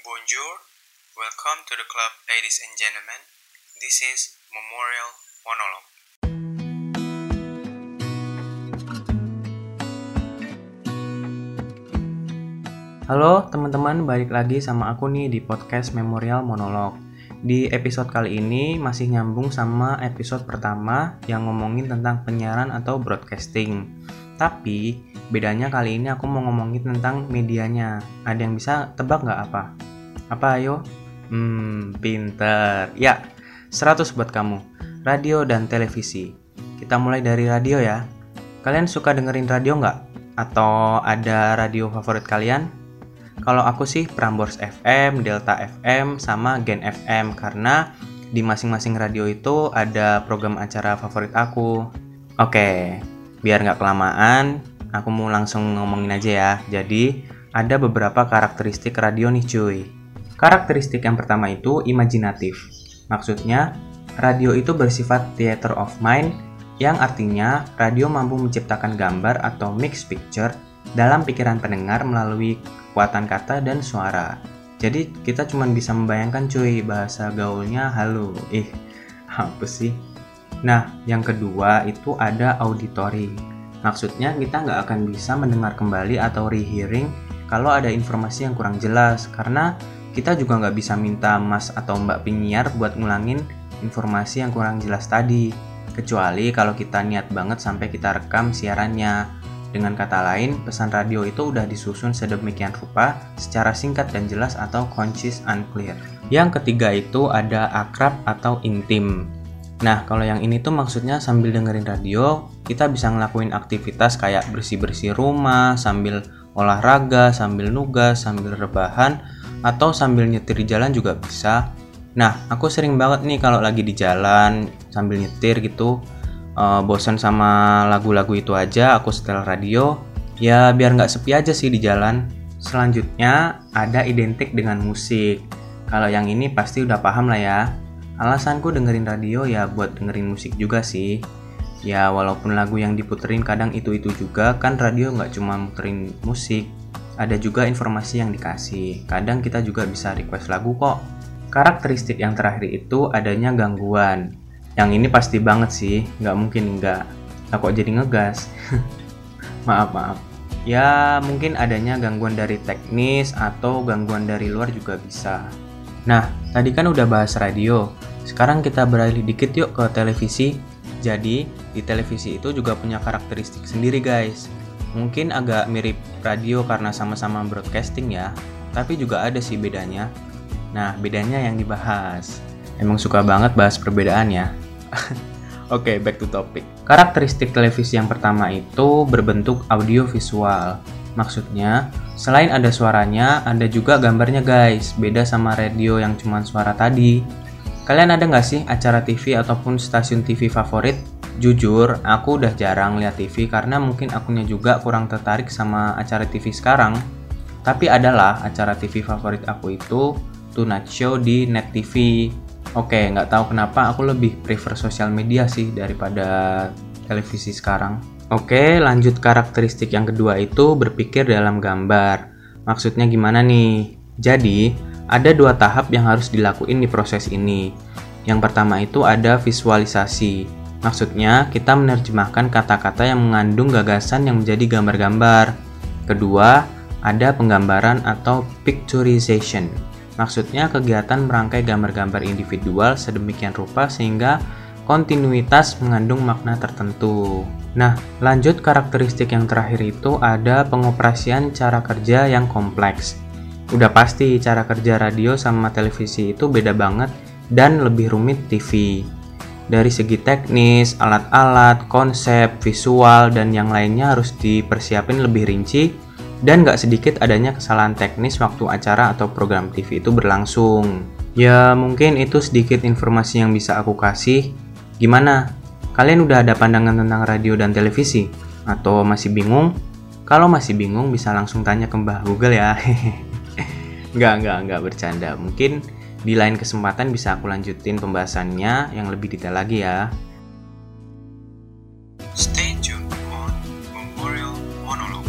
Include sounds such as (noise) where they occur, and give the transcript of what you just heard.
Bonjour, welcome to the club, ladies and gentlemen. This is Memorial Monologue. Halo teman-teman, balik lagi sama aku nih di podcast Memorial Monolog. Di episode kali ini masih nyambung sama episode pertama yang ngomongin tentang penyiaran atau broadcasting. Tapi bedanya kali ini aku mau ngomongin tentang medianya. Ada yang bisa tebak nggak apa? Apa ayo? Hmm, pinter. Ya, 100 buat kamu. Radio dan televisi. Kita mulai dari radio ya. Kalian suka dengerin radio nggak? Atau ada radio favorit kalian? Kalau aku sih Prambors FM, Delta FM, sama Gen FM karena di masing-masing radio itu ada program acara favorit aku. Oke, biar nggak kelamaan, aku mau langsung ngomongin aja ya. Jadi, ada beberapa karakteristik radio nih cuy. Karakteristik yang pertama itu imajinatif. Maksudnya, radio itu bersifat theater of mind yang artinya radio mampu menciptakan gambar atau mix picture dalam pikiran pendengar melalui kekuatan kata dan suara. Jadi kita cuma bisa membayangkan cuy bahasa gaulnya halo. Ih, apa sih? Nah, yang kedua itu ada auditory. Maksudnya kita nggak akan bisa mendengar kembali atau rehearing kalau ada informasi yang kurang jelas karena kita juga nggak bisa minta mas atau mbak penyiar buat ngulangin informasi yang kurang jelas tadi. Kecuali kalau kita niat banget sampai kita rekam siarannya. Dengan kata lain, pesan radio itu udah disusun sedemikian rupa secara singkat dan jelas atau concise and clear. Yang ketiga itu ada akrab atau intim. Nah, kalau yang ini tuh maksudnya sambil dengerin radio, kita bisa ngelakuin aktivitas kayak bersih-bersih rumah, sambil olahraga, sambil nugas, sambil rebahan, atau sambil nyetir di jalan juga bisa. Nah, aku sering banget nih kalau lagi di jalan sambil nyetir gitu, uh, bosan sama lagu-lagu itu aja aku setel radio ya biar nggak sepi aja sih di jalan. Selanjutnya ada identik dengan musik. Kalau yang ini pasti udah paham lah ya. Alasanku dengerin radio ya buat dengerin musik juga sih. Ya walaupun lagu yang diputerin kadang itu-itu juga kan radio nggak cuma muterin musik ada juga informasi yang dikasih. Kadang kita juga bisa request lagu kok. Karakteristik yang terakhir itu adanya gangguan. Yang ini pasti banget sih nggak mungkin nggak. Aku jadi ngegas? (laughs) Maaf maaf. Ya mungkin adanya gangguan dari teknis atau gangguan dari luar juga bisa. Nah tadi kan udah bahas radio. Sekarang kita beralih dikit yuk ke televisi. Jadi di televisi itu juga punya karakteristik sendiri guys mungkin agak mirip radio karena sama-sama broadcasting ya tapi juga ada sih bedanya nah bedanya yang dibahas Emang suka banget bahas perbedaan ya. (laughs) Oke, okay, back to topic. Karakteristik televisi yang pertama itu berbentuk audio visual. Maksudnya, selain ada suaranya, ada juga gambarnya guys. Beda sama radio yang cuma suara tadi. Kalian ada nggak sih acara TV ataupun stasiun TV favorit? Jujur, aku udah jarang lihat TV karena mungkin akunya juga kurang tertarik sama acara TV sekarang. Tapi adalah acara TV favorit aku itu Tonight Show di Net TV Oke, nggak tahu kenapa aku lebih prefer sosial media sih daripada televisi sekarang. Oke, lanjut karakteristik yang kedua itu berpikir dalam gambar. Maksudnya gimana nih? Jadi, ada dua tahap yang harus dilakuin di proses ini. Yang pertama itu ada visualisasi. Maksudnya, kita menerjemahkan kata-kata yang mengandung gagasan yang menjadi gambar-gambar. Kedua, ada penggambaran atau picturization. Maksudnya kegiatan merangkai gambar-gambar individual sedemikian rupa sehingga kontinuitas mengandung makna tertentu. Nah, lanjut karakteristik yang terakhir itu ada pengoperasian cara kerja yang kompleks. Udah pasti cara kerja radio sama televisi itu beda banget dan lebih rumit TV. Dari segi teknis, alat-alat, konsep, visual, dan yang lainnya harus dipersiapin lebih rinci dan gak sedikit adanya kesalahan teknis waktu acara atau program TV itu berlangsung. Ya mungkin itu sedikit informasi yang bisa aku kasih. Gimana? Kalian udah ada pandangan tentang radio dan televisi? Atau masih bingung? Kalau masih bingung bisa langsung tanya ke Mbah Google ya. (laughs) Nggak, nggak, nggak bercanda. Mungkin di lain kesempatan bisa aku lanjutin pembahasannya yang lebih detail lagi ya. Stay tuned on Memorial Monologue.